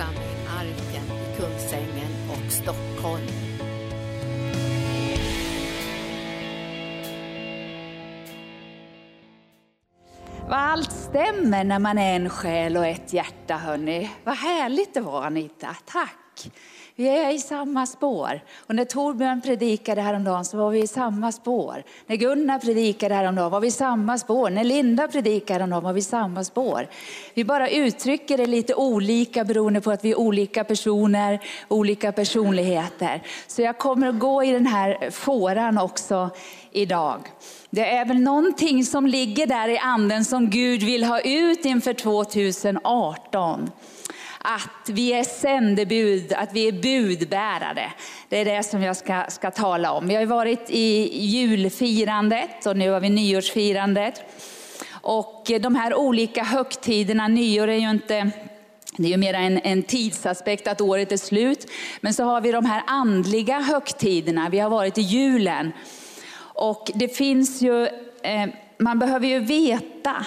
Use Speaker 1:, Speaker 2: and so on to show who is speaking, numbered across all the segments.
Speaker 1: församling Arken i Kungsängen och Stockholm.
Speaker 2: Vad allt stämmer när man är en själ och ett hjärta, hörni. Vad härligt det var, Anita. Tack. Vi är i samma spår. Och när Torbjörn predikade häromdagen så var vi i samma spår. När Gunnar predikade häromdagen var vi i samma spår. När Linda predikade häromdagen var vi i samma spår. Vi bara uttrycker det lite olika beroende på att vi är olika personer, olika personligheter. Så jag kommer att gå i den här fåran också idag. Det är väl någonting som ligger där i anden som Gud vill ha ut inför 2018 att vi är sändebud, att vi är budbärare. Det är det som jag ska, ska tala om. Vi har varit i julfirandet och nu har vi nyårsfirandet. Och de här olika högtiderna, nyår är ju inte det är ju mer en, en tidsaspekt att året är slut. Men så har vi de här andliga högtiderna. Vi har varit i julen. Och det finns ju, eh, man behöver ju veta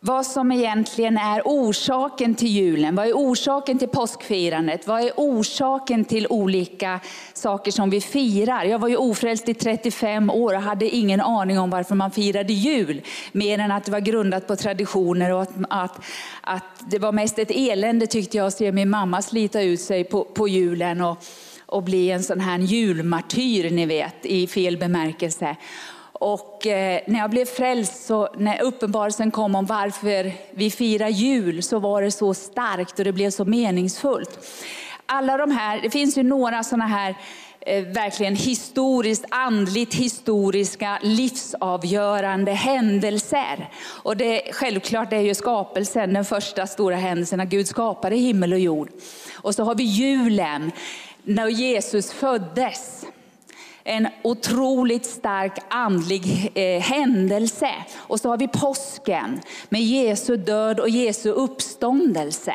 Speaker 2: vad som egentligen är orsaken till julen. Vad är orsaken till påskfirandet? Vad är orsaken till olika saker som vi firar? Jag var ju ofrälst i 35 år och hade ingen aning om varför man firade jul. Mer än att det var grundat på traditioner och att, att, att det var mest ett elände tyckte jag att se min mamma slita ut sig på, på julen och, och bli en sån här julmartyr, ni vet, i fel bemärkelse. Och eh, när jag blev frälst, så när uppenbarelsen kom om varför vi firar jul, så var det så starkt och det blev så meningsfullt. Alla de här, det finns ju några sådana här eh, verkligen historiskt, andligt historiska, livsavgörande händelser. Och det, självklart är ju skapelsen den första stora händelsen, när Gud skapade himmel och jord. Och så har vi julen, när Jesus föddes en otroligt stark andlig eh, händelse. Och så har vi påsken med Jesu död och Jesu uppståndelse.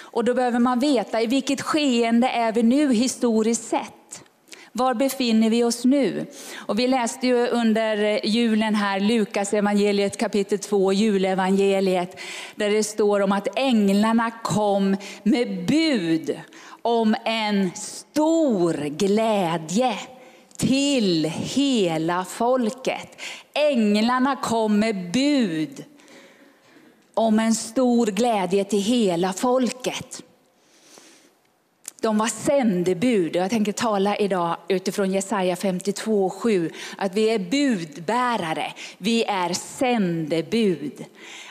Speaker 2: Och då behöver man veta i vilket skeende är vi nu historiskt sett. Var befinner vi oss nu? Och vi läste ju under julen här Lukas evangeliet kapitel 2, julevangeliet, där det står om att änglarna kom med bud om en stor glädje till hela folket. Änglarna kom med bud om en stor glädje till hela folket. De var sändebud. Jag tänker tala idag utifrån Jesaja 52.7. Att vi är budbärare, vi är sändebud.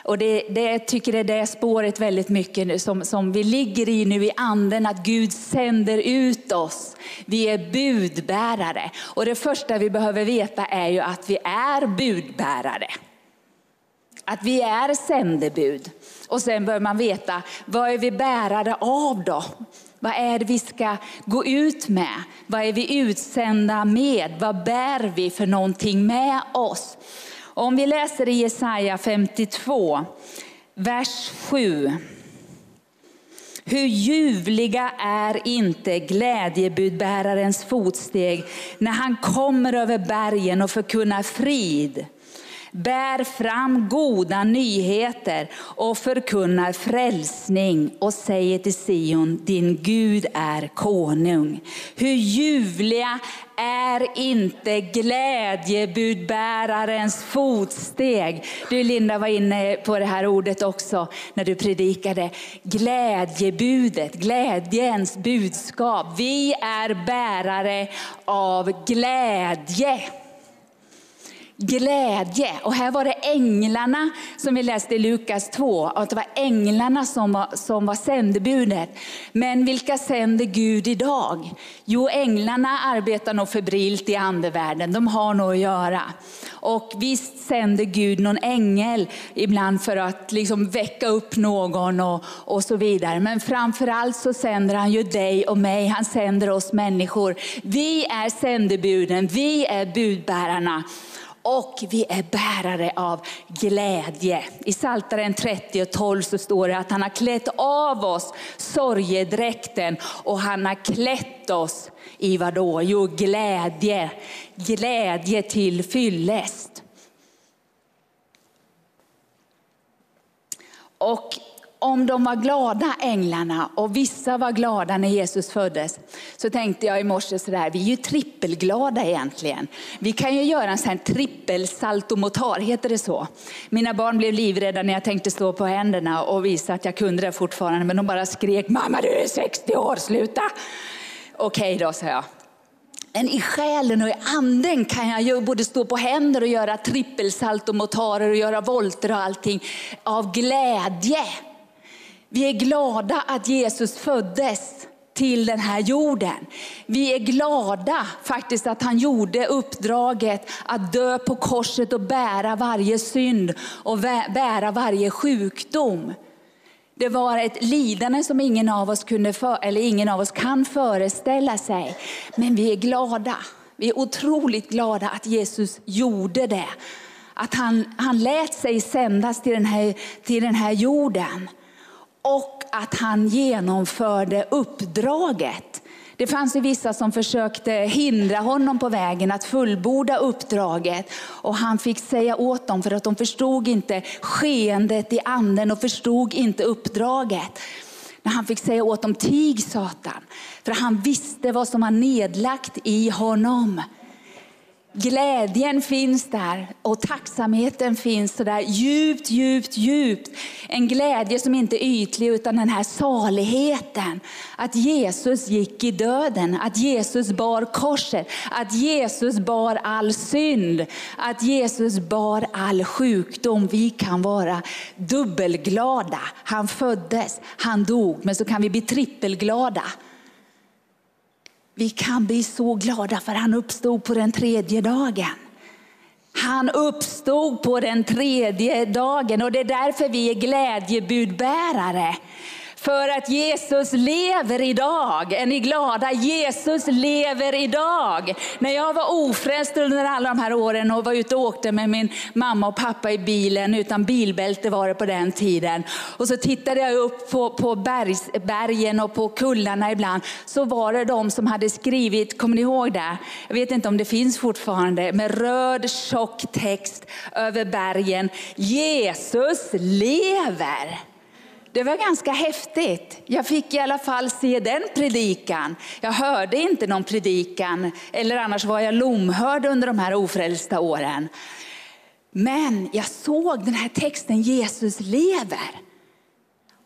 Speaker 2: Och det, det jag tycker det är det spåret väldigt mycket som, som vi ligger i nu i anden, att Gud sänder ut oss. Vi är budbärare. Och det första vi behöver veta är ju att vi är budbärare. Att vi är sändebud. Och sen bör man veta, vad är vi bärare av då? Vad är det vi ska gå ut med? Vad är vi utsända med? Vad bär vi för någonting med oss? Om vi läser i Jesaja 52, vers 7. Hur ljuvliga är inte glädjebudbärarens fotsteg när han kommer över bergen och förkunnar frid bär fram goda nyheter och förkunnar frälsning och säger till Sion, din Gud är konung. Hur ljuvliga är inte glädjebudbärarens fotsteg. Du Linda var inne på det här ordet också när du predikade. Glädjebudet, glädjens budskap. Vi är bärare av glädje glädje. Och här var det änglarna som vi läste i Lukas 2, att det var änglarna som var, som var sändebudet. Men vilka sänder Gud idag? Jo, änglarna arbetar nog febrilt i andevärlden, de har nog att göra. Och visst sänder Gud någon ängel ibland för att liksom väcka upp någon och, och så vidare. Men framförallt så sänder han ju dig och mig, han sänder oss människor. Vi är sändebuden, vi är budbärarna och vi är bärare av glädje. I Psaltaren 30 och 12 så står det att han har klätt av oss sorgedräkten och han har klätt oss i vad då? Jo, glädje. Glädje till fyllest. Och om de var glada änglarna och vissa var glada när Jesus föddes, så tänkte jag i morse sådär, vi är ju trippelglada egentligen. Vi kan ju göra en sån här trippelsaltomotar, heter det så? Mina barn blev livrädda när jag tänkte stå på händerna och visa att jag kunde det fortfarande, men de bara skrek, mamma du är 60 år, sluta! Okej då, sa jag. Men i själen och i anden kan jag ju både stå på händer och göra trippelsaltomotarer och göra volter och allting av glädje. Vi är glada att Jesus föddes till den här jorden. Vi är glada faktiskt att han gjorde uppdraget att dö på korset och bära varje synd och bära varje sjukdom. Det var ett lidande som ingen av oss, kunde för, eller ingen av oss kan föreställa sig. Men vi är glada. Vi är otroligt glada att Jesus gjorde det. Att han, han lät sig sändas till den, här, till den här jorden. Och att han genomförde uppdraget. Det fanns ju vissa som försökte hindra honom på vägen att fullborda uppdraget. Och han fick säga åt dem för att de förstod inte skeendet i anden och förstod inte uppdraget. När han fick säga åt dem, tig Satan. För han visste vad som var nedlagt i honom. Glädjen finns där och tacksamheten finns så där djupt, djupt, djupt. En glädje som inte är ytlig utan den här saligheten. Att Jesus gick i döden, att Jesus bar korset, att Jesus bar all synd, att Jesus bar all sjukdom. Vi kan vara dubbelglada. Han föddes, han dog, men så kan vi bli trippelglada. Vi kan bli så glada för han uppstod på den tredje dagen. Han uppstod på den tredje dagen och det är därför vi är glädjebudbärare. För att Jesus lever idag. Är ni glada? Jesus lever idag. När jag var ofrälst under alla de här åren och var ute och åkte med min mamma och pappa i bilen, utan bilbälte var det på den tiden. Och så tittade jag upp på, på bergs, bergen och på kullarna ibland. Så var det de som hade skrivit, kommer ni ihåg det? Jag vet inte om det finns fortfarande, med röd tjock text över bergen. Jesus lever. Det var ganska häftigt. Jag fick i alla fall se den predikan. Jag hörde inte någon predikan, eller annars var jag lomhörd under de här ofrälsta åren. Men jag såg den här texten, Jesus lever.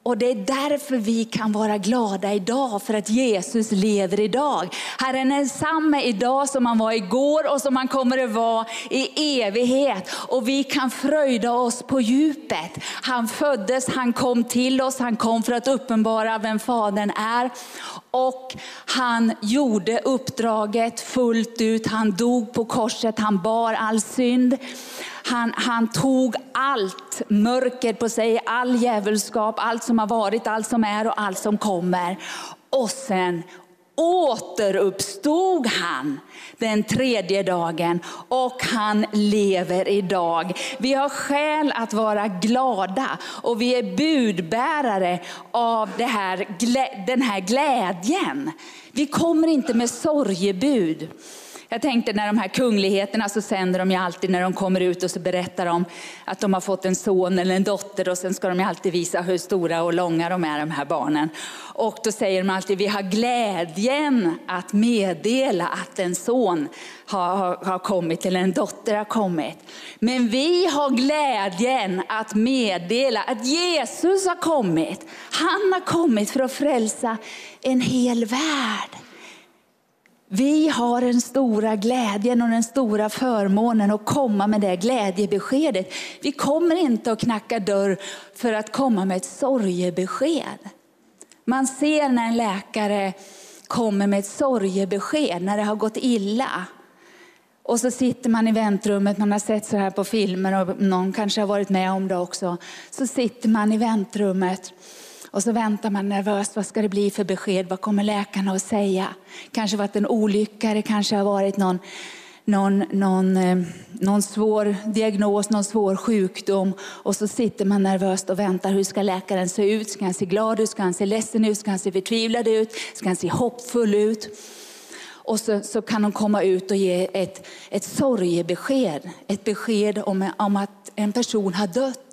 Speaker 2: Och det är därför vi kan vara glada idag, för att Jesus lever idag. Herren är densamme idag som han var igår och som han kommer att vara i evighet. Och vi kan fröjda oss på djupet. Han föddes, han kom till oss, han kom för att uppenbara vem Fadern är. Och han gjorde uppdraget fullt ut, han dog på korset, han bar all synd. Han, han tog allt mörker på sig, all djävulskap, allt som har varit, allt som är och allt som kommer. Och sen återuppstod han den tredje dagen och han lever idag. Vi har skäl att vara glada och vi är budbärare av det här, den här glädjen. Vi kommer inte med sorgebud. Jag tänkte när de här kungligheterna så sänder de ju alltid när de kommer ut och så berättar de att de har fått en son eller en dotter och sen ska de ju alltid visa hur stora och långa de är de här barnen. Och då säger de alltid, vi har glädjen att meddela att en son har, har, har kommit eller en dotter har kommit. Men vi har glädjen att meddela att Jesus har kommit. Han har kommit för att frälsa en hel värld. Vi har den stora glädjen och den stora förmånen att komma med det glädjebeskedet. Vi kommer inte att knacka dörr för att komma med ett sorgebesked. Man ser när en läkare kommer med ett sorgebesked, när det har gått illa. Och så sitter man i väntrummet, man har sett så här på filmer och någon kanske har varit med om det också. Så sitter man i väntrummet och så väntar man nervöst, vad ska det bli för besked? Vad kommer läkarna att säga? Kanske varit en olycka, det kanske har varit någon, någon, någon, eh, någon svår diagnos, någon svår sjukdom. Och så sitter man nervöst och väntar, hur ska läkaren se ut? Ska han se glad ut? Ska han se ledsen ut? Ska han se förtvivlad ut? Ska han se hoppfull ut? Och så, så kan de komma ut och ge ett, ett sorgebesked, ett besked om, om att en person har dött.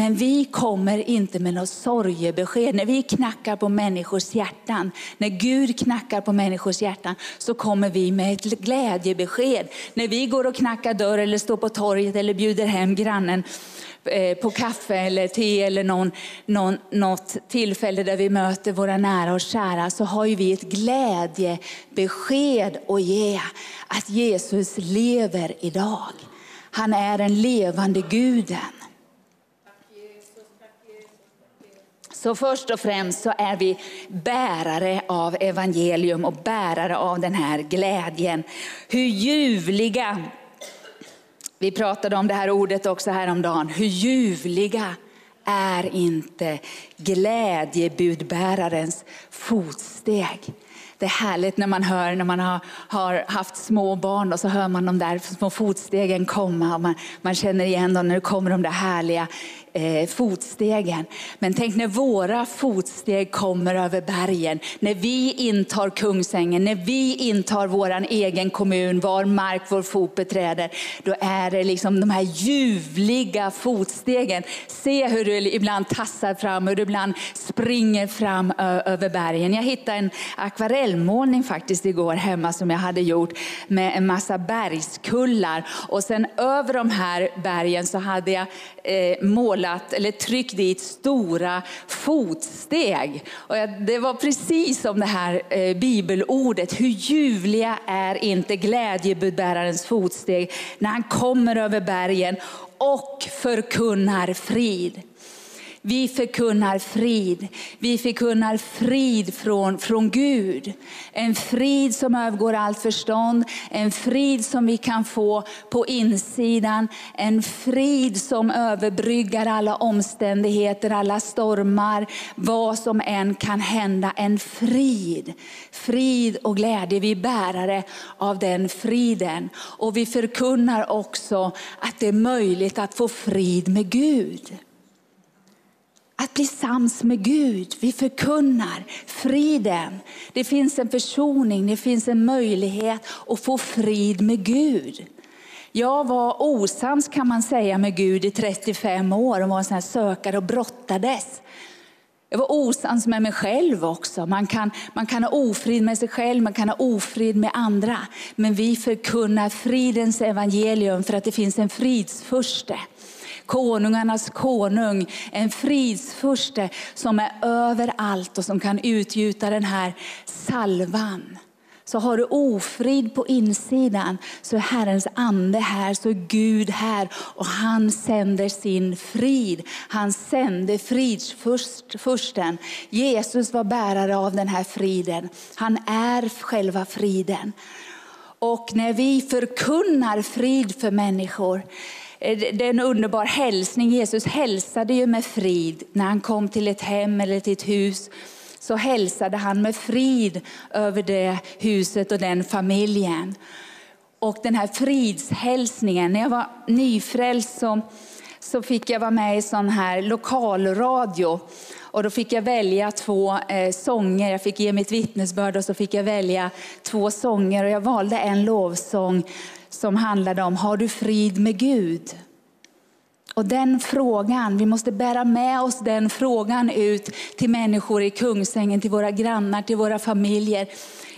Speaker 2: Men vi kommer inte med något sorgebesked. När vi knackar på människors hjärtan, när Gud knackar på människors hjärtan, så kommer vi med ett glädjebesked. När vi går och knackar dörr eller står på torget eller bjuder hem grannen eh, på kaffe eller te eller någon, någon, något tillfälle där vi möter våra nära och kära så har vi ett glädjebesked att ge. Att Jesus lever idag. Han är den levande guden. Så först och främst så är vi bärare av evangelium och bärare av den här glädjen. Hur ljuvliga, vi pratade om det här ordet också häromdagen, hur ljuvliga är inte glädjebudbärarens fotsteg. Det är härligt när man hör, när man har, har haft små barn och så hör man de där små fotstegen komma och man, man känner igen dem när det kommer de där härliga eh, fotstegen. Men tänk när våra fotsteg kommer över bergen, när vi intar Kungsängen, när vi intar vår egen kommun, var mark vår fot beträder, då är det liksom de här ljuvliga fotstegen. Se hur du ibland tassar fram, hur du ibland springer fram över bergen. Jag hittade en akvarellmålning faktiskt igår hemma som jag hade gjort med en massa bergskullar och sen över de här bergen så hade jag eh, målat målat eller tryckt dit stora fotsteg. Och det var precis som det här eh, bibelordet. Hur ljuvliga är inte glädjebudbärarens fotsteg när han kommer över bergen och förkunnar frid. Vi förkunnar frid. Vi förkunnar frid från, från Gud. En frid som övergår allt förstånd. En frid som vi kan få på insidan. En frid som överbryggar alla omständigheter, alla stormar. Vad som än kan hända. En frid. Frid och glädje. Vi är bärare av den friden. Och vi förkunnar också att det är möjligt att få frid med Gud att bli sams med Gud. Vi förkunnar friden. Det finns en försoning, det finns en möjlighet att få frid med Gud. Jag var osams kan man säga med Gud i 35 år och var en sån här sökare och brottades. Jag var osams med mig själv också. Man kan, man kan ha ofrid med sig själv, man kan ha ofrid med andra. Men vi förkunnar fridens evangelium för att det finns en fridsförste konungarnas konung, en fridsfurste som är överallt och som kan utgjuta den här salvan. Så har du ofrid på insidan så är Herrens ande här, så är Gud här och han sänder sin frid. Han sände fridsfursten. Jesus var bärare av den här friden. Han är själva friden. Och när vi förkunnar frid för människor, Eh, det är en underbar hälsning. Jesus hälsade ju med frid när han kom till ett hem eller till ett hus så hälsade han med frid över det huset och den familjen. Och den här fridshälsningen, när jag var nyfrälst så, så fick jag vara med i sån här lokalradio. Och då fick jag välja två eh, sånger, jag fick ge mitt vittnesbörd och så fick jag välja två sånger. Och jag valde en lovsång som handlade om, har du frid med Gud? Och den frågan, vi måste bära med oss den frågan ut till människor i Kungsängen, till våra grannar, till våra familjer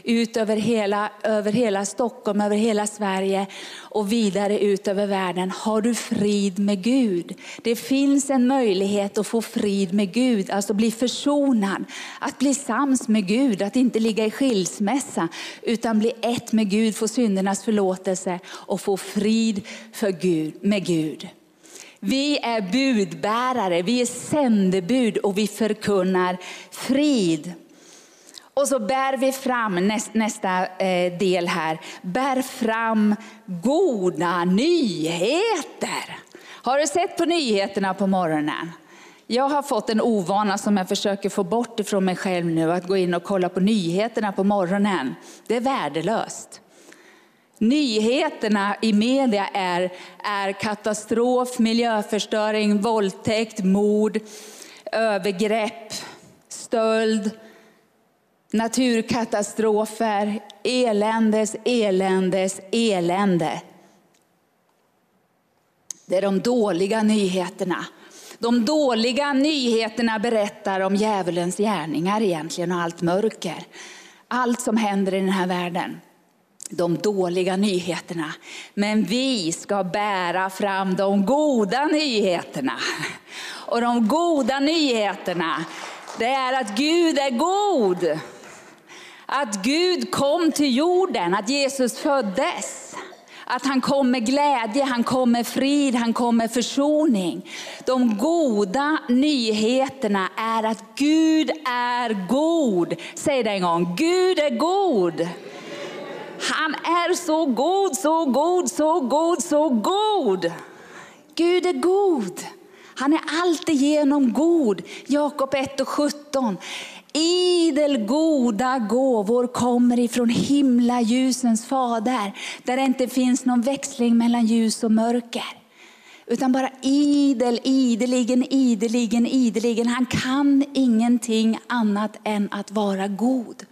Speaker 2: ut över hela, över hela Stockholm, över hela Sverige och vidare ut över världen. Har du frid med Gud? Det finns en möjlighet att få frid med Gud, alltså bli försonad, att bli sams med Gud, att inte ligga i skilsmässa utan bli ett med Gud, få syndernas förlåtelse och få frid för Gud, med Gud. Vi är budbärare, vi är sändebud och vi förkunnar frid. Och så bär vi fram nästa, nästa eh, del här, bär fram goda nyheter. Har du sett på nyheterna på morgonen? Jag har fått en ovana som jag försöker få bort ifrån mig själv nu, att gå in och kolla på nyheterna på morgonen. Det är värdelöst. Nyheterna i media är, är katastrof, miljöförstöring, våldtäkt, mord, övergrepp, stöld, naturkatastrofer, eländes, eländes, elände. Det är de dåliga nyheterna. De dåliga nyheterna berättar om djävulens gärningar egentligen och allt mörker. Allt som händer i den här världen. De dåliga nyheterna. Men vi ska bära fram de goda nyheterna. Och de goda nyheterna, det är att Gud är god. Att Gud kom till jorden, att Jesus föddes. Att han kom med glädje, han kom med frid, han kom med försoning. De goda nyheterna är att Gud är god. Säg det en gång, Gud är god. Han är så god, så god, så god, så god. Gud är god. Han är alltigenom god. Jakob 1 och 17. Idel goda gåvor kommer ifrån himlaljusens fader, där det inte finns någon växling mellan ljus och mörker. Utan bara idel, ideligen, ideligen, ideligen. Han kan ingenting annat än att vara god.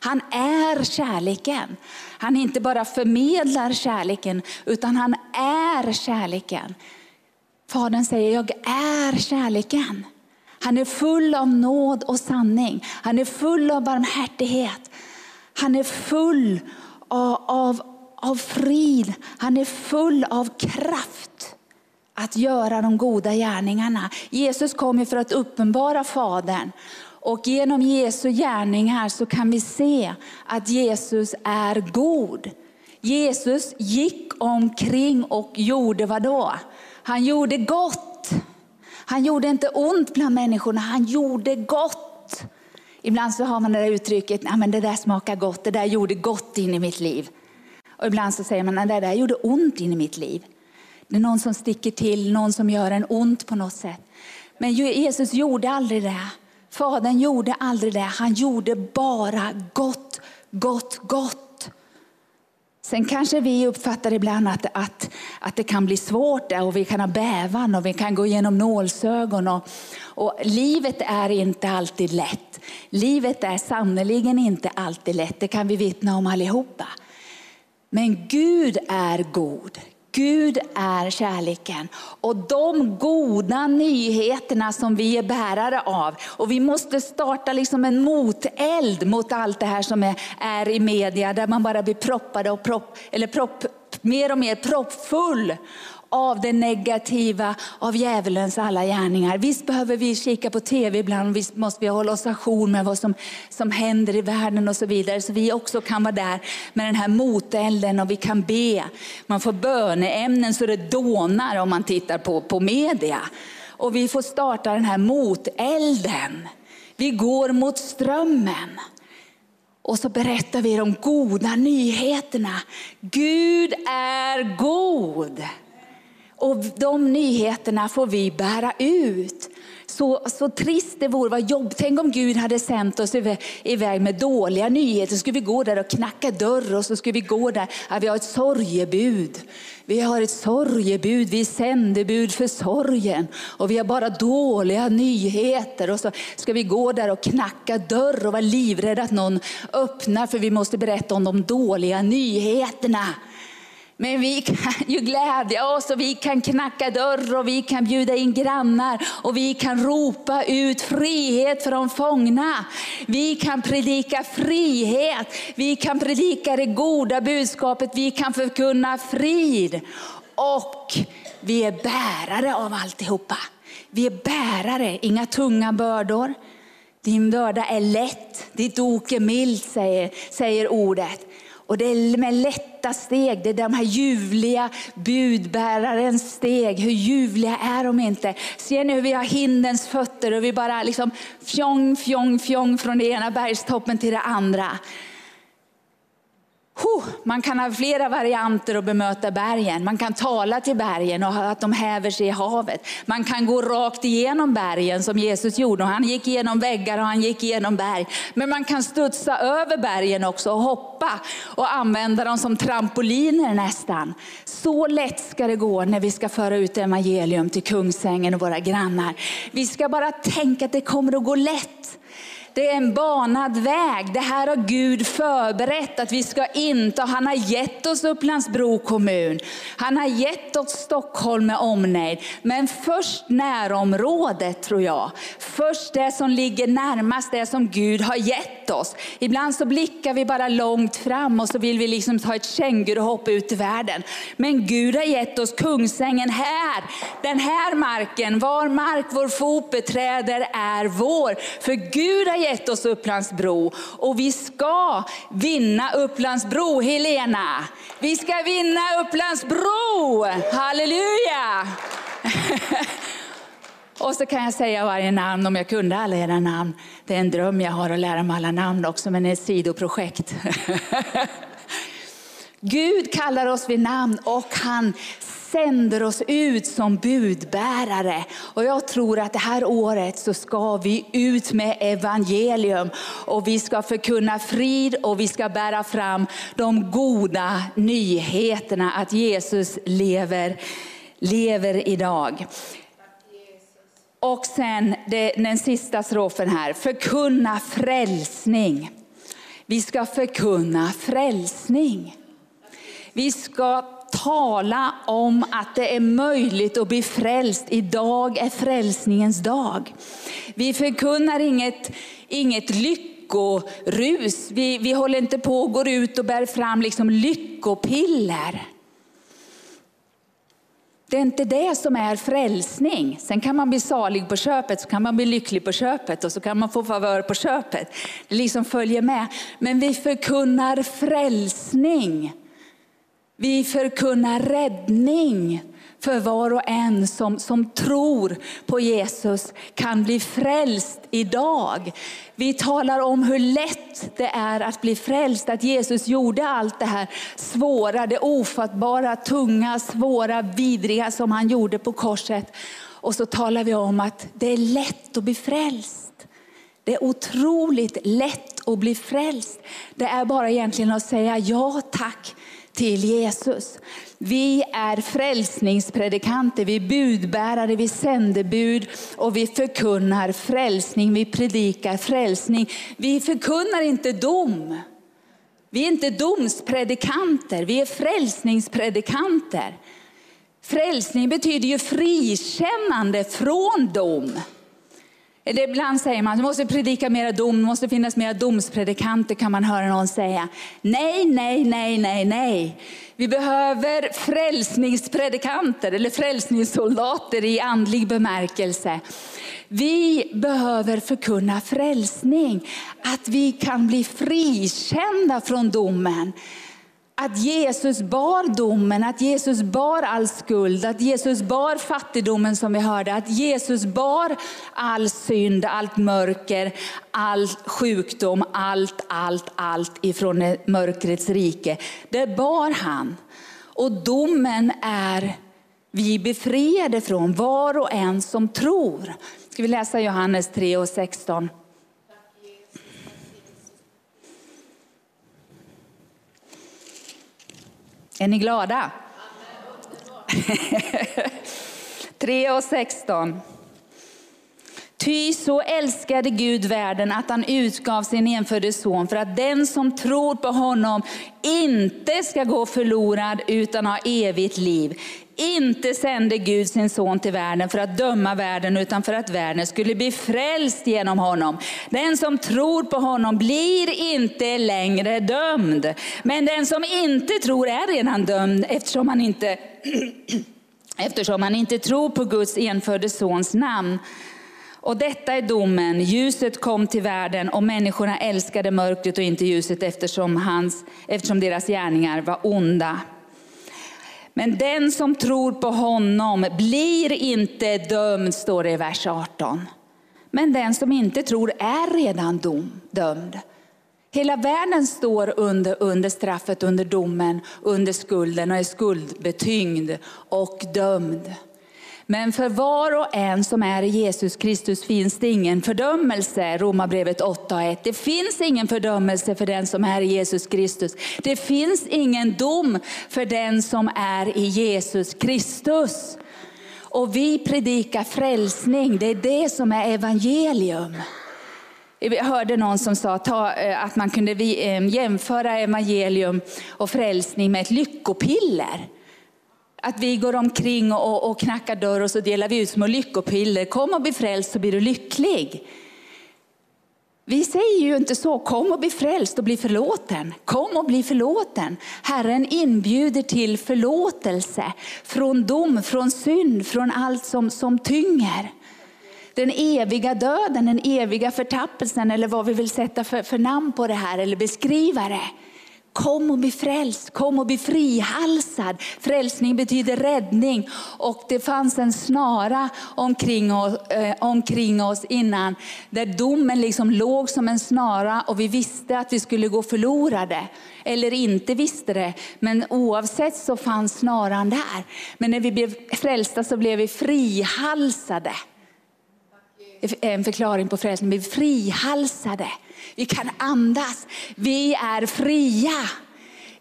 Speaker 2: Han är kärleken. Han inte bara förmedlar kärleken, utan han är kärleken. Fadern säger, jag är kärleken. Han är full av nåd och sanning. Han är full av barmhärtighet. Han är full av, av, av frid. Han är full av kraft att göra de goda gärningarna. Jesus kom ju för att uppenbara Fadern. Och genom Jesu gärningar så kan vi se att Jesus är god. Jesus gick omkring och gjorde vad då? Han gjorde gott. Han gjorde inte ont bland människorna, han gjorde gott. Ibland så har man det där uttrycket, ja, men det där smakar gott, det där gjorde gott in i mitt liv. Och ibland så säger man, det där gjorde ont in i mitt liv. Det är någon som sticker till, någon som gör en ont på något sätt. Men Jesus gjorde aldrig det. Fadern gjorde aldrig det. Han gjorde bara gott, gott, gott. Sen kanske vi uppfattar ibland att, att, att det kan bli svårt och vi kan ha bävan och vi kan gå igenom nålsögon. Och, och livet är inte alltid lätt. Livet är sannerligen inte alltid lätt, det kan vi vittna om allihopa. Men Gud är god. Gud är kärleken och de goda nyheterna som vi är bärare av. Och vi måste starta liksom en moteld mot allt det här som är, är i media där man bara blir proppade och propp, eller propp, mer och mer proppfull av det negativa, av djävulens alla gärningar. Visst behöver vi kika på tv ibland, visst måste vi hålla oss ajour med vad som, som händer i världen och så vidare. Så vi också kan vara där med den här motelden och vi kan be. Man får böneämnen så det dånar om man tittar på, på media. Och vi får starta den här motelden. Vi går mot strömmen. Och så berättar vi de goda nyheterna. Gud är god. Och de nyheterna får vi bära ut. Så, så trist det vore, vad jobb. Tänk om Gud hade sänt oss iväg med dåliga nyheter. Så skulle vi gå där och knacka dörr och så skulle vi gå där. Ja, vi har ett sorgebud. Vi har ett sorgebud, vi är sändebud för sorgen. Och vi har bara dåliga nyheter. Och så ska vi gå där och knacka dörr och vara livrädda att någon öppnar för vi måste berätta om de dåliga nyheterna. Men vi kan ju glädja oss och vi kan knacka dörr och vi kan bjuda in grannar och vi kan ropa ut frihet för de fångna. Vi kan predika frihet, vi kan predika det goda budskapet, vi kan förkunna frid. Och vi är bärare av alltihopa. Vi är bärare, inga tunga bördor. Din börda är lätt, ditt ok är milt, säger, säger ordet. Och det är med lätta steg, det är de här ljuvliga budbärarens steg. Hur ljuvliga är de inte? Ser ni hur vi har hindens fötter och vi bara liksom fjong, fjong, fjong från det ena bergstoppen till det andra. Man kan ha flera varianter att bemöta bergen. Man kan tala till bergen och att de häver sig i havet. Man kan gå rakt igenom bergen som Jesus gjorde. Han gick igenom väggar och han gick igenom berg. Men man kan studsa över bergen också och hoppa och använda dem som trampoliner nästan. Så lätt ska det gå när vi ska föra ut evangelium till Kungsängen och våra grannar. Vi ska bara tänka att det kommer att gå lätt. Det är en banad väg. Det här har Gud förberett att vi ska inta. Han har gett oss Upplandsbro kommun. Han har gett oss Stockholm med omnejd. Men först närområdet tror jag. Först det som ligger närmast det som Gud har gett oss. Ibland så blickar vi bara långt fram och så vill vi liksom ta ett känguruhopp ut i världen. Men Gud har gett oss Kungsängen här. Den här marken, var mark vår fot beträder är vår. För Gud har gett oss Upplandsbro och vi ska vinna Upplandsbro, Helena. Vi ska vinna Upplandsbro, halleluja! Och så kan jag säga varje namn om jag kunde alla era namn. Det är en dröm jag har att lära mig alla namn också, men det är ett sidoprojekt. Gud kallar oss vid namn och han sänder oss ut som budbärare. Och jag tror att det här året så ska vi ut med evangelium och vi ska förkunna frid och vi ska bära fram de goda nyheterna att Jesus lever, lever idag. Och sen det, den sista strofen här, förkunna frälsning. Vi ska förkunna frälsning. Vi ska tala om att det är möjligt att bli frälst. Idag är frälsningens dag. Vi förkunnar inget, inget lyckorus. Vi, vi håller inte på och går ut och bär fram liksom lyckopiller. Det är inte det som är frälsning. Sen kan man bli salig på köpet, så kan man bli lycklig på köpet och så kan man få favör på köpet. Det liksom följer med. Men vi förkunnar frälsning. Vi förkunnar räddning för var och en som, som tror på Jesus kan bli frälst idag. Vi talar om hur lätt det är att bli frälst, att Jesus gjorde allt det här svåra, det ofattbara, tunga, svåra, vidriga som han gjorde på korset. Och så talar vi om att det är lätt att bli frälst. Det är otroligt lätt att bli frälst. Det är bara egentligen att säga ja tack till Jesus. Vi är frälsningspredikanter, vi är budbärare, vi sänder bud och vi förkunnar frälsning, vi predikar frälsning. Vi förkunnar inte dom. Vi är inte domspredikanter, vi är frälsningspredikanter. Frälsning betyder ju frikännande från dom. Eller ibland säger man att måste predika mera dom, det måste finnas mera domspredikanter kan man höra någon säga. Nej, nej, nej, nej, nej. Vi behöver frälsningspredikanter eller frälsningssoldater i andlig bemärkelse. Vi behöver förkunna frälsning, att vi kan bli frikända från domen att Jesus bar domen, att Jesus bar all skuld, att Jesus bar fattigdomen som vi hörde, att Jesus bar all synd, allt mörker, all sjukdom, allt, allt, allt ifrån mörkrets rike. Det bar han. Och domen är vi befriade från, var och en som tror. Ska vi läsa Johannes 3 och 16? Är ni glada? 3 och 16. Ty så älskade Gud världen att han utgav sin enfödde son för att den som tror på honom inte ska gå förlorad utan ha evigt liv. Inte sände Gud sin son till världen för att döma världen utan för att världen skulle bli frälst genom honom. Den som tror på honom blir inte längre dömd. Men den som inte tror är redan dömd eftersom han inte, eftersom han inte tror på Guds enfödde sons namn. Och detta är domen. Ljuset kom till världen och människorna älskade mörkret och inte ljuset eftersom, hans, eftersom deras gärningar var onda. Men den som tror på honom blir inte dömd, står det i vers 18. Men den som inte tror är redan dom, dömd. Hela världen står under, under straffet, under domen, under skulden och är skuldbetyngd och dömd. Men för var och en som är i Jesus Kristus finns det ingen fördömelse. Romarbrevet 8.1. Det finns ingen fördömelse för den som är i Jesus Kristus. Det finns ingen dom för den som är i Jesus Kristus. Och vi predikar frälsning, det är det som är evangelium. Jag hörde någon som sa eh, att man kunde eh, jämföra evangelium och frälsning med ett lyckopiller. Att vi går omkring och, och knackar dörr och så delar vi ut små lyckopiller. Kom och bli frälst så blir du lycklig. Vi säger ju inte så, kom och bli frälst och bli förlåten. Kom och bli förlåten. Herren inbjuder till förlåtelse från dom, från synd, från allt som, som tynger. Den eviga döden, den eviga förtappelsen eller vad vi vill sätta för, för namn på det här eller beskriva det. Kom och bli frälst, kom och bli frihalsad. Frälsning betyder räddning och det fanns en snara omkring oss, eh, omkring oss innan där domen liksom låg som en snara och vi visste att vi skulle gå förlorade. Eller inte visste det, men oavsett så fanns snaran där. Men när vi blev frälsta så blev vi frihalsade. En förklaring på frälsning, vi är frihalsade. Vi kan andas. Vi är fria.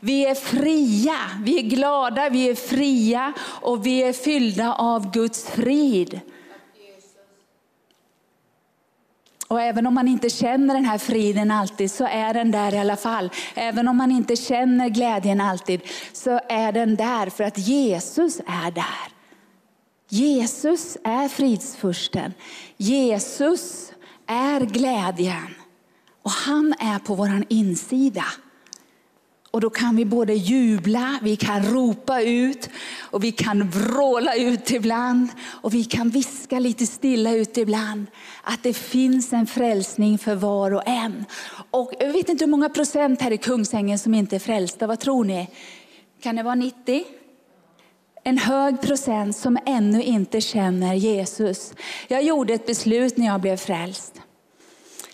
Speaker 2: Vi är fria, vi är glada, vi är fria och vi är fyllda av Guds frid. Och även om man inte känner den här friden alltid så är den där i alla fall. Även om man inte känner glädjen alltid så är den där för att Jesus är där. Jesus är fridsfursten. Jesus är glädjen. Och han är på vår insida. Och då kan vi både jubla, vi kan ropa ut och vi kan vråla ut ibland. Och vi kan viska lite stilla ut ibland att det finns en frälsning för var och en. Och jag vet inte hur många procent här i Kungsängen som inte är frälsta. Vad tror ni? Kan det vara 90? En hög procent som ännu inte känner Jesus. Jag gjorde ett beslut när jag blev frälst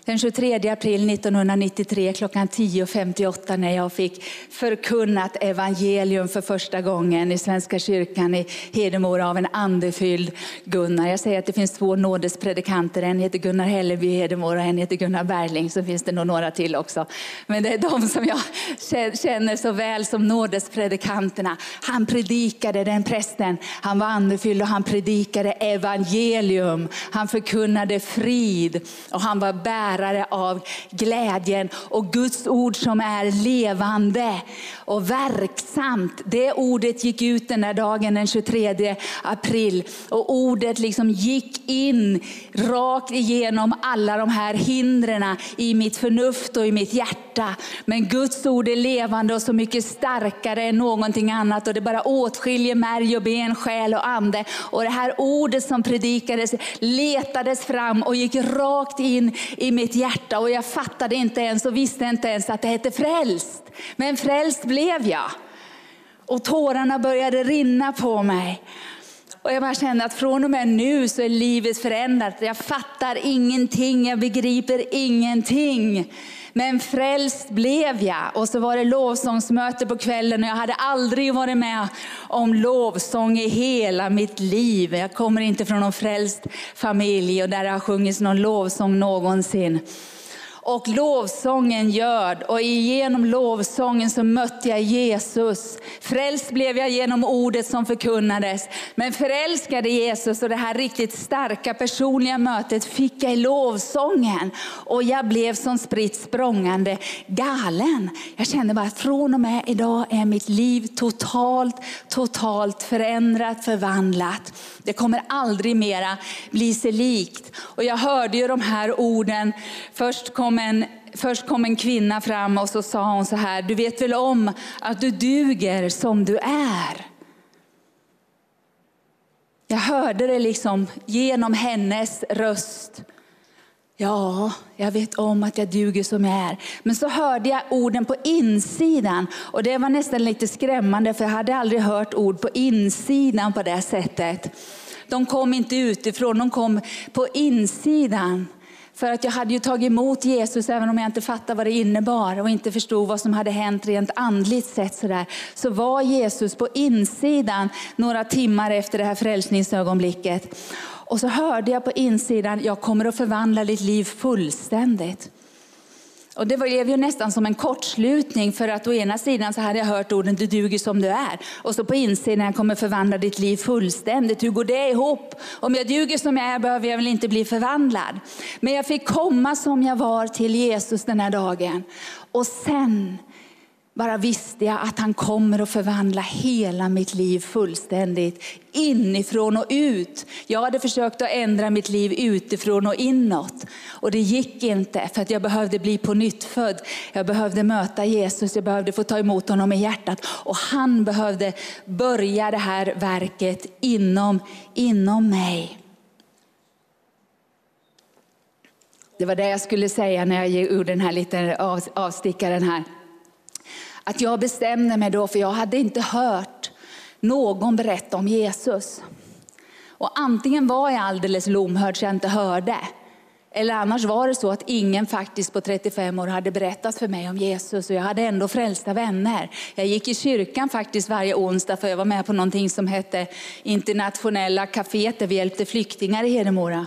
Speaker 2: den 23 april 1993 klockan 10.58 när jag fick förkunnat evangelium för första gången i Svenska kyrkan i Hedemora av en andefylld Gunnar. Jag säger att det finns två nådespredikanter, en heter Gunnar Hälleby i Hedemora och en heter Gunnar Berling, så finns det nog några till också. Men det är de som jag känner så väl som nådespredikanterna. Han predikade, den prästen, han var andefylld och han predikade evangelium. Han förkunnade frid och han var bärare bärare av glädjen och Guds ord som är levande och verksamt. Det ordet gick ut den där dagen den 23 april och ordet liksom gick in rakt igenom alla de här hindren i mitt förnuft och i mitt hjärta. Men Guds ord är levande och så mycket starkare än någonting annat och det bara åtskiljer märg och ben, själ och ande. Och det här ordet som predikades letades fram och gick rakt in i mitt hjärta och jag fattade inte ens och visste inte ens att det hette frälst. Men frälst blev jag. Och tårarna började rinna på mig. Och jag bara kände att från och med nu så är livet förändrat. Jag fattar ingenting, jag begriper ingenting. Men frälst blev jag. Och så var det lovsångsmöte på kvällen och jag hade aldrig varit med om lovsång i hela mitt liv. Jag kommer inte från någon frälst familj och där det har sjungits någon lovsång någonsin och lovsången gör. Och genom lovsången så mötte jag Jesus. Frälst blev jag genom ordet som förkunnades. Men förälskade Jesus och det här riktigt starka personliga mötet fick jag i lovsången. Och jag blev som spritt språngande galen. Jag kände bara att från och med idag är mitt liv totalt, totalt förändrat, förvandlat. Det kommer aldrig mera bli sig likt. Och jag hörde ju de här orden. Först kom en Först kom en kvinna fram och så sa hon så här, du vet väl om att du duger som du är. Jag hörde det liksom genom hennes röst. Ja, jag vet om att jag duger som jag är. Men så hörde jag orden på insidan och det var nästan lite skrämmande för jag hade aldrig hört ord på insidan på det sättet. De kom inte utifrån, de kom på insidan. För att jag hade ju tagit emot Jesus även om jag inte fattade vad det innebar och inte förstod vad som hade hänt rent andligt sett. Sådär. Så var Jesus på insidan några timmar efter det här frälsningsögonblicket. Och så hörde jag på insidan, jag kommer att förvandla ditt liv fullständigt. Och det blev ju nästan som en kortslutning för att å ena sidan så hade jag hört orden du duger som du är. Och så på insidan jag kommer förvandla ditt liv fullständigt. Hur går det ihop? Om jag duger som jag är behöver jag väl inte bli förvandlad. Men jag fick komma som jag var till Jesus den här dagen. Och sen bara visste jag att han kommer att förvandla hela mitt liv fullständigt, inifrån och ut. Jag hade försökt att ändra mitt liv utifrån och inåt. Och det gick inte, för att jag behövde bli på nytt född. Jag behövde möta Jesus, jag behövde få ta emot honom i hjärtat. Och han behövde börja det här verket inom, inom mig. Det var det jag skulle säga när jag gjorde den här liten avstickaren här att jag bestämde mig då, för jag hade inte hört någon berätta om Jesus. Och antingen var jag alldeles lomhörd så jag inte hörde. Eller annars var det så att ingen faktiskt på 35 år hade berättat för mig om Jesus och jag hade ändå frälsta vänner. Jag gick i kyrkan faktiskt varje onsdag för jag var med på någonting som hette internationella kaféet där vi hjälpte flyktingar i Hedemora.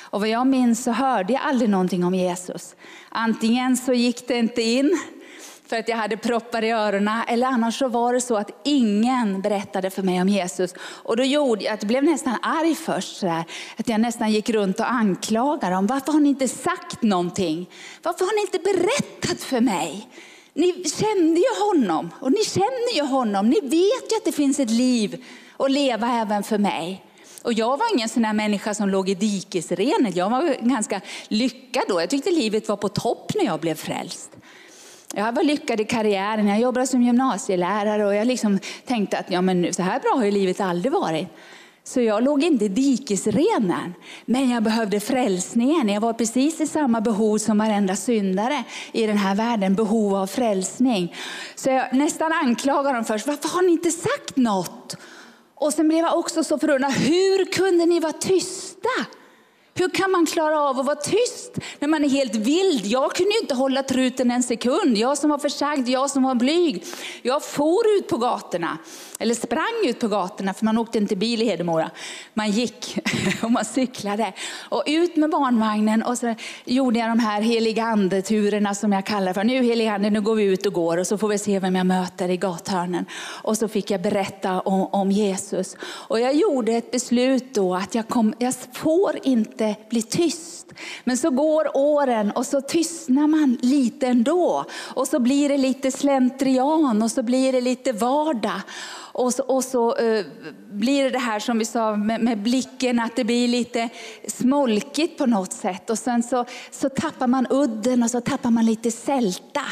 Speaker 2: Och vad jag minns så hörde jag aldrig någonting om Jesus. Antingen så gick det inte in för att jag hade proppar i öronen. Eller annars så var det så att ingen berättade för mig om Jesus. Och då gjorde jag jag blev nästan arg först. Så där, att jag nästan gick runt och anklagade dem. Varför har ni inte sagt någonting? Varför har ni inte berättat för mig? Ni kände ju honom och ni känner ju honom. Ni vet ju att det finns ett liv att leva även för mig. Och jag var ingen sån människa som låg i dikesrenet. Jag var ganska lyckad då. Jag tyckte livet var på topp när jag blev frälst. Jag var lyckad i karriären, jag jobbade som gymnasielärare och jag liksom tänkte att ja, men så här bra har ju livet aldrig varit. Så jag låg inte i dikesrenen, men jag behövde frälsningen. Jag var precis i samma behov som varenda syndare i den här världen, behov av frälsning. Så jag nästan anklagade dem först, varför har ni inte sagt något? Och sen blev jag också så förundrad, hur kunde ni vara tysta? Hur kan man klara av att vara tyst när man är helt vild? Jag kunde inte hålla truten en sekund. Jag som var försagd, jag som var blyg. Jag for ut på gatorna, eller sprang ut på gatorna, för man åkte inte bil i Hedemora. Man gick och man cyklade. Och ut med barnvagnen och så gjorde jag de här heliga andeturerna som jag kallar för. Nu heliga ande, nu går vi ut och går och så får vi se vem jag möter i gathörnen. Och så fick jag berätta om, om Jesus. Och jag gjorde ett beslut då att jag, kom, jag får inte bli tyst. Men så går åren och så tystnar man lite ändå. Och så blir det lite slentrian och så blir det lite vardag. Och så, och så eh, blir det det här som vi sa med, med, blicken, att det blir lite smolkigt på något sätt. Och sen så, så tappar man udden och så tappar man lite sälta.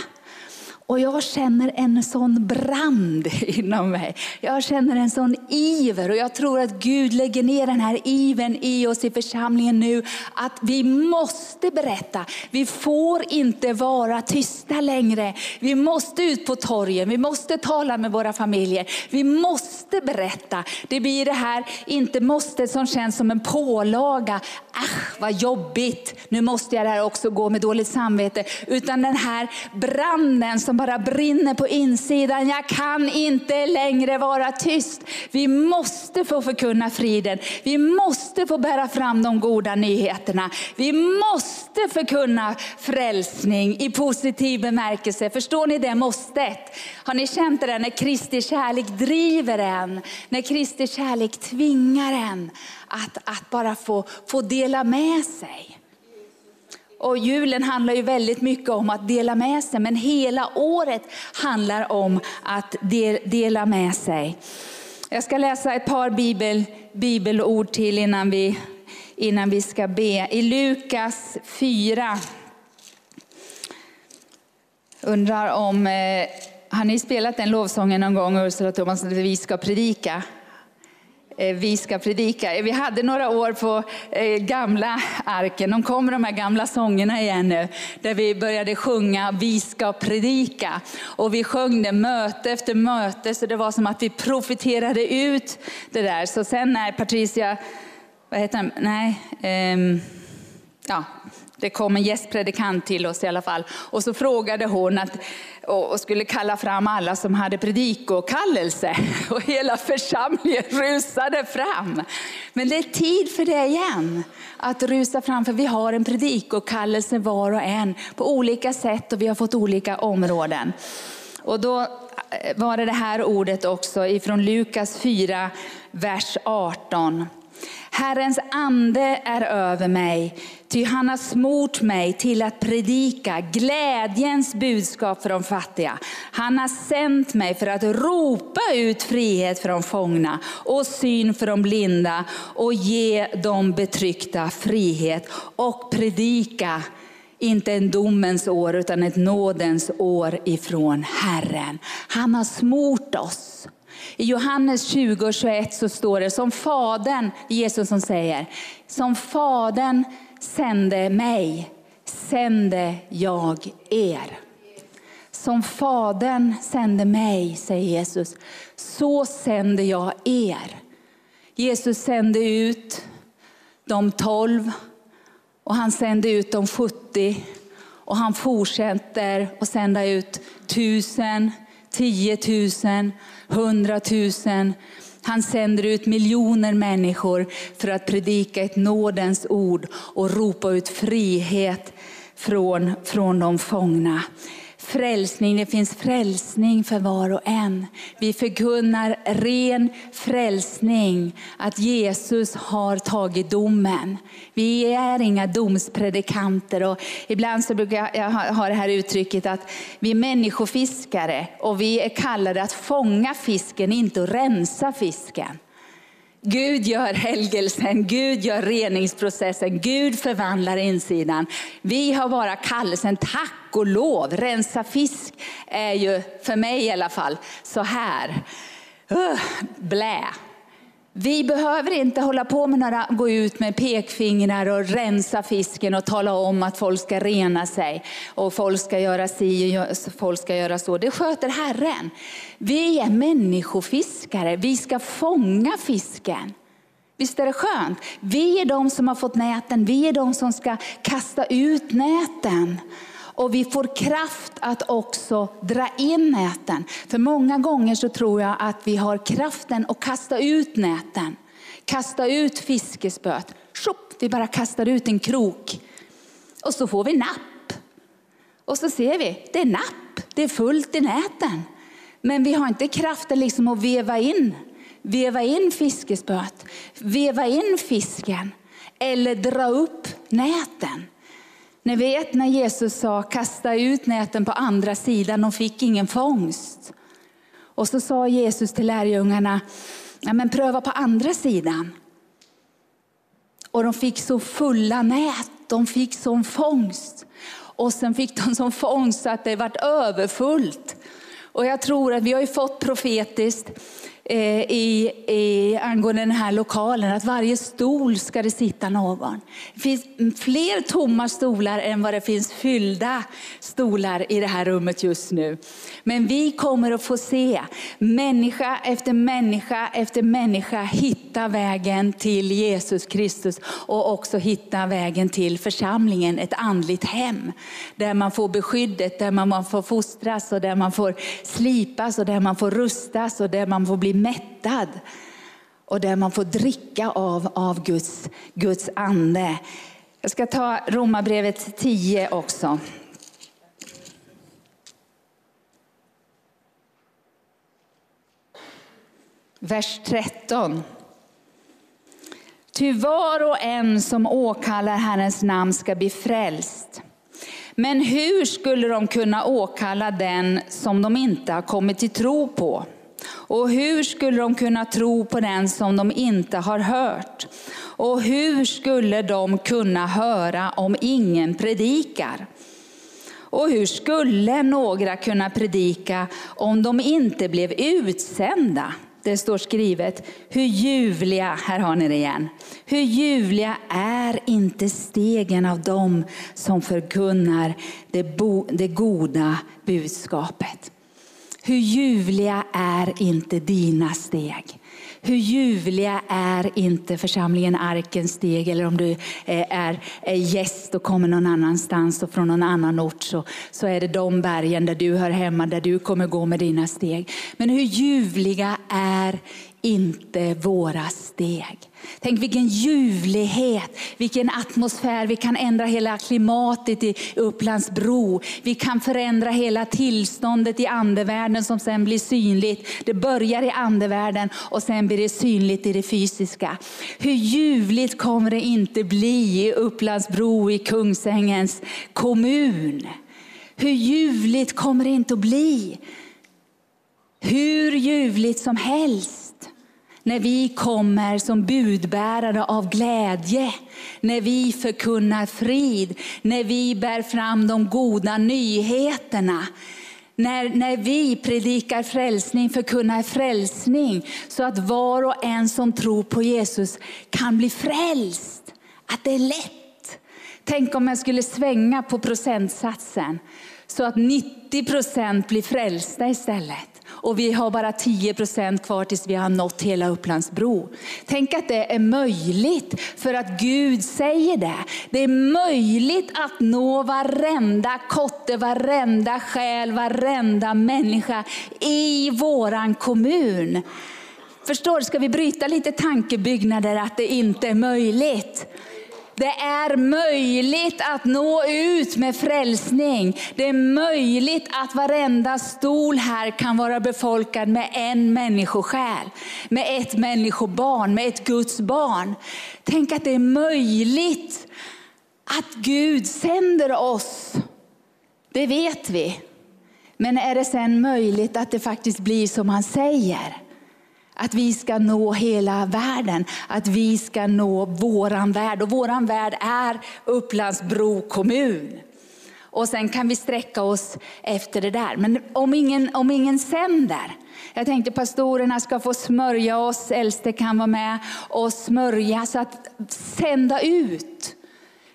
Speaker 2: Och jag känner en sån brand inom mig. Jag känner en sån iver och jag tror att Gud lägger ner den här ivern i oss i församlingen nu. Att vi måste berätta. Vi får inte vara tysta längre. Vi måste ut på torgen, vi måste tala med våra familjer. Vi måste berätta. Det blir det här, inte måste som känns som en pålaga. Ach vad jobbigt, nu måste jag där också gå med dåligt samvete. Utan den här branden som bara brinner på insidan. Jag kan inte längre vara tyst. Vi måste få förkunna friden. Vi måste få bära fram de goda nyheterna. Vi måste förkunna frälsning i positiv bemärkelse. Förstår ni det måstet? Har ni känt det när Kristi kärlek driver en? När Kristi kärlek tvingar en att, att bara få, få dela med sig. Och julen handlar ju väldigt mycket om att dela med sig, men hela året handlar om att dela med sig. Jag ska läsa ett par bibel, bibelord till innan vi, innan vi ska be. I Lukas 4 undrar om, eh, har ni spelat den lovsången någon gång, Ursula och Thomas, att vi ska predika? Eh, vi ska predika. Vi hade några år på eh, gamla arken, de kommer de här gamla sångerna igen nu, där vi började sjunga Vi ska predika. Och vi sjöng det möte efter möte, så det var som att vi profiterade ut det där. Så sen när Patricia, vad heter han, nej, um, ja, det kom en gästpredikant till oss i alla fall. Och så frågade hon att, och skulle kalla fram alla som hade predikokallelse. Och hela församlingen rusade fram. Men det är tid för det igen. Att rusa fram, för vi har en predikokallelse var och en på olika sätt och vi har fått olika områden. Och då eh, var det det här ordet också ifrån Lukas 4, vers 18. Herrens ande är över mig, ty han har smort mig till att predika glädjens budskap för de fattiga. Han har sänt mig för att ropa ut frihet för de fångna och syn för de blinda och ge de betryckta frihet och predika inte en domens år utan ett nådens år ifrån Herren. Han har smort oss. I Johannes 20 och 21 så står det som Fadern, Jesus som säger, som Fadern sände mig, sände jag er. Som Fadern sände mig, säger Jesus, så sänder jag er. Jesus sände ut de tolv och han sände ut de 70 och han fortsätter att sända ut tusen, tiotusen, hundratusen. Han sänder ut miljoner människor för att predika ett nådens ord och ropa ut frihet från, från de fångna frälsning. Det finns frälsning för var och en. Vi förkunnar ren frälsning, att Jesus har tagit domen. Vi är inga domspredikanter. Och ibland så brukar jag ha det här uttrycket att vi är människofiskare och vi är kallade att fånga fisken, inte att rensa fisken. Gud gör helgelsen, Gud gör reningsprocessen, Gud förvandlar insidan. Vi har bara kallelsen, tack och lov. Rensa fisk är ju, för mig i alla fall, så här. Uh, blä. Vi behöver inte hålla på med några, gå ut med pekfingrar och rensa fisken och tala om att folk ska rena sig och folk ska göra si och folk ska göra så. Det sköter Herren. Vi är människofiskare, vi ska fånga fisken. Visst är det skönt? Vi är de som har fått näten, vi är de som ska kasta ut näten. Och vi får kraft att också dra in näten. För många gånger så tror jag att vi har kraften att kasta ut näten. Kasta ut fiskespöet. Shop, vi bara kastar ut en krok. Och så får vi napp. Och så ser vi, det är napp, det är fullt i näten. Men vi har inte kraften liksom att veva in, veva in fiskespöet, veva in fisken eller dra upp näten. Ni vet när Jesus sa kasta ut näten på andra sidan, de fick ingen fångst. Och så sa Jesus till lärjungarna, ja, men pröva på andra sidan. Och de fick så fulla nät, de fick sån fångst. Och sen fick de sån fångst så att det vart överfullt. Och jag tror att vi har ju fått profetiskt Eh, i, i, angående den här lokalen, att varje stol ska det sitta någon. Det finns fler tomma stolar än vad det finns fyllda stolar i det här rummet just nu. Men vi kommer att få se människa efter människa efter människa hitta vägen till Jesus Kristus och också hitta vägen till församlingen, ett andligt hem. Där man får beskyddet, där man får fostras och där man får slipas och där man får rustas och där man får bli mättad och där man får dricka av, av Guds, Guds ande. Jag ska ta Romarbrevet 10 också. Vers 13. Ty var och en som åkallar Herrens namn ska bli frälst. Men hur skulle de kunna åkalla den som de inte har kommit till tro på? Och hur skulle de kunna tro på den som de inte har hört? Och hur skulle de kunna höra om ingen predikar? Och hur skulle några kunna predika om de inte blev utsända? Det står skrivet, hur ljuvliga, här har ni det igen, hur ljuvliga är inte stegen av dem som förkunnar det, bo, det goda budskapet. Hur ljuvliga är inte dina steg? Hur ljuvliga är inte församlingen Arkens steg eller om du eh, är eh, gäst och kommer någon annanstans och från någon annan ort så, så är det de bergen där du hör hemma, där du kommer gå med dina steg. Men hur ljuvliga är inte våra steg. Tänk vilken ljuvlighet, vilken atmosfär. Vi kan ändra hela klimatet i Upplands Bro. Vi kan förändra hela tillståndet i andevärlden som sen blir synligt. Det börjar i andevärlden och sen blir det synligt i det fysiska. Hur ljuvligt kommer det inte bli i Upplands Bro i Kungsängens kommun? Hur ljuvligt kommer det inte att bli? Hur ljuvligt som helst när vi kommer som budbärare av glädje, när vi förkunnar frid, när vi bär fram de goda nyheterna. När, när vi predikar frälsning, förkunnar frälsning, så att var och en som tror på Jesus kan bli frälst. Att det är lätt. Tänk om jag skulle svänga på procentsatsen, så att 90 procent blir frälsta istället och vi har bara 10 procent kvar tills vi har nått hela Upplandsbro. Tänk att det är möjligt för att Gud säger det. Det är möjligt att nå varenda kotte, varenda själ, varenda människa i våran kommun. Förstår, ska vi bryta lite tankebyggnader att det inte är möjligt? Det är möjligt att nå ut med frälsning. Det är möjligt att varenda stol här kan vara befolkad med en människosjäl, med ett människobarn, med ett Guds barn. Tänk att det är möjligt att Gud sänder oss. Det vet vi. Men är det sen möjligt att det faktiskt blir som han säger? Att vi ska nå hela världen, att vi ska nå våran värld. Och våran värld är Upplandsbro kommun. Och sen kan vi sträcka oss efter det där. Men om ingen, om ingen sänder, jag tänkte pastorerna ska få smörja oss, äldste kan vara med och smörja så att sända ut.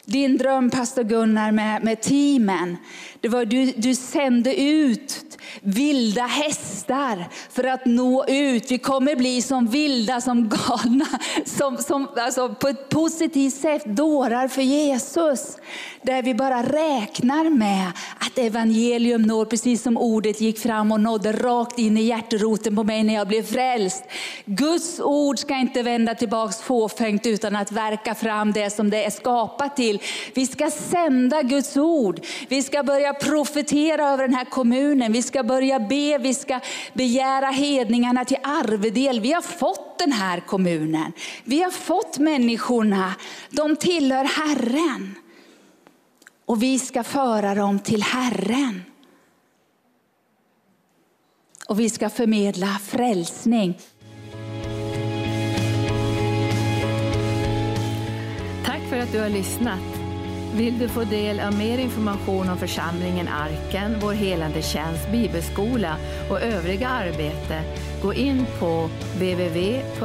Speaker 2: Din dröm pastor Gunnar med, med teamen, det var du, du sände ut vilda hästar för att nå ut. Vi kommer bli som vilda, som galna, som, som, alltså på ett positivt sätt dårar för Jesus. Där vi bara räknar med att evangelium når, precis som ordet gick fram och nådde rakt in i hjärteroten på mig när jag blev frälst. Guds ord ska inte vända tillbaks fåfängt utan att verka fram det som det är skapat till. Vi ska sända Guds ord. Vi ska börja profetera över den här kommunen. Vi ska börja be, vi ska begära hedningarna till arvedel. Vi har fått den här kommunen. Vi har fått människorna. De tillhör Herren. Och vi ska föra dem till Herren. Och vi ska förmedla frälsning.
Speaker 1: Tack för att du har lyssnat. Vill du få del av mer information om församlingen Arken, vår helande tjänst, bibelskola och övriga arbete, gå in på www.arken.org.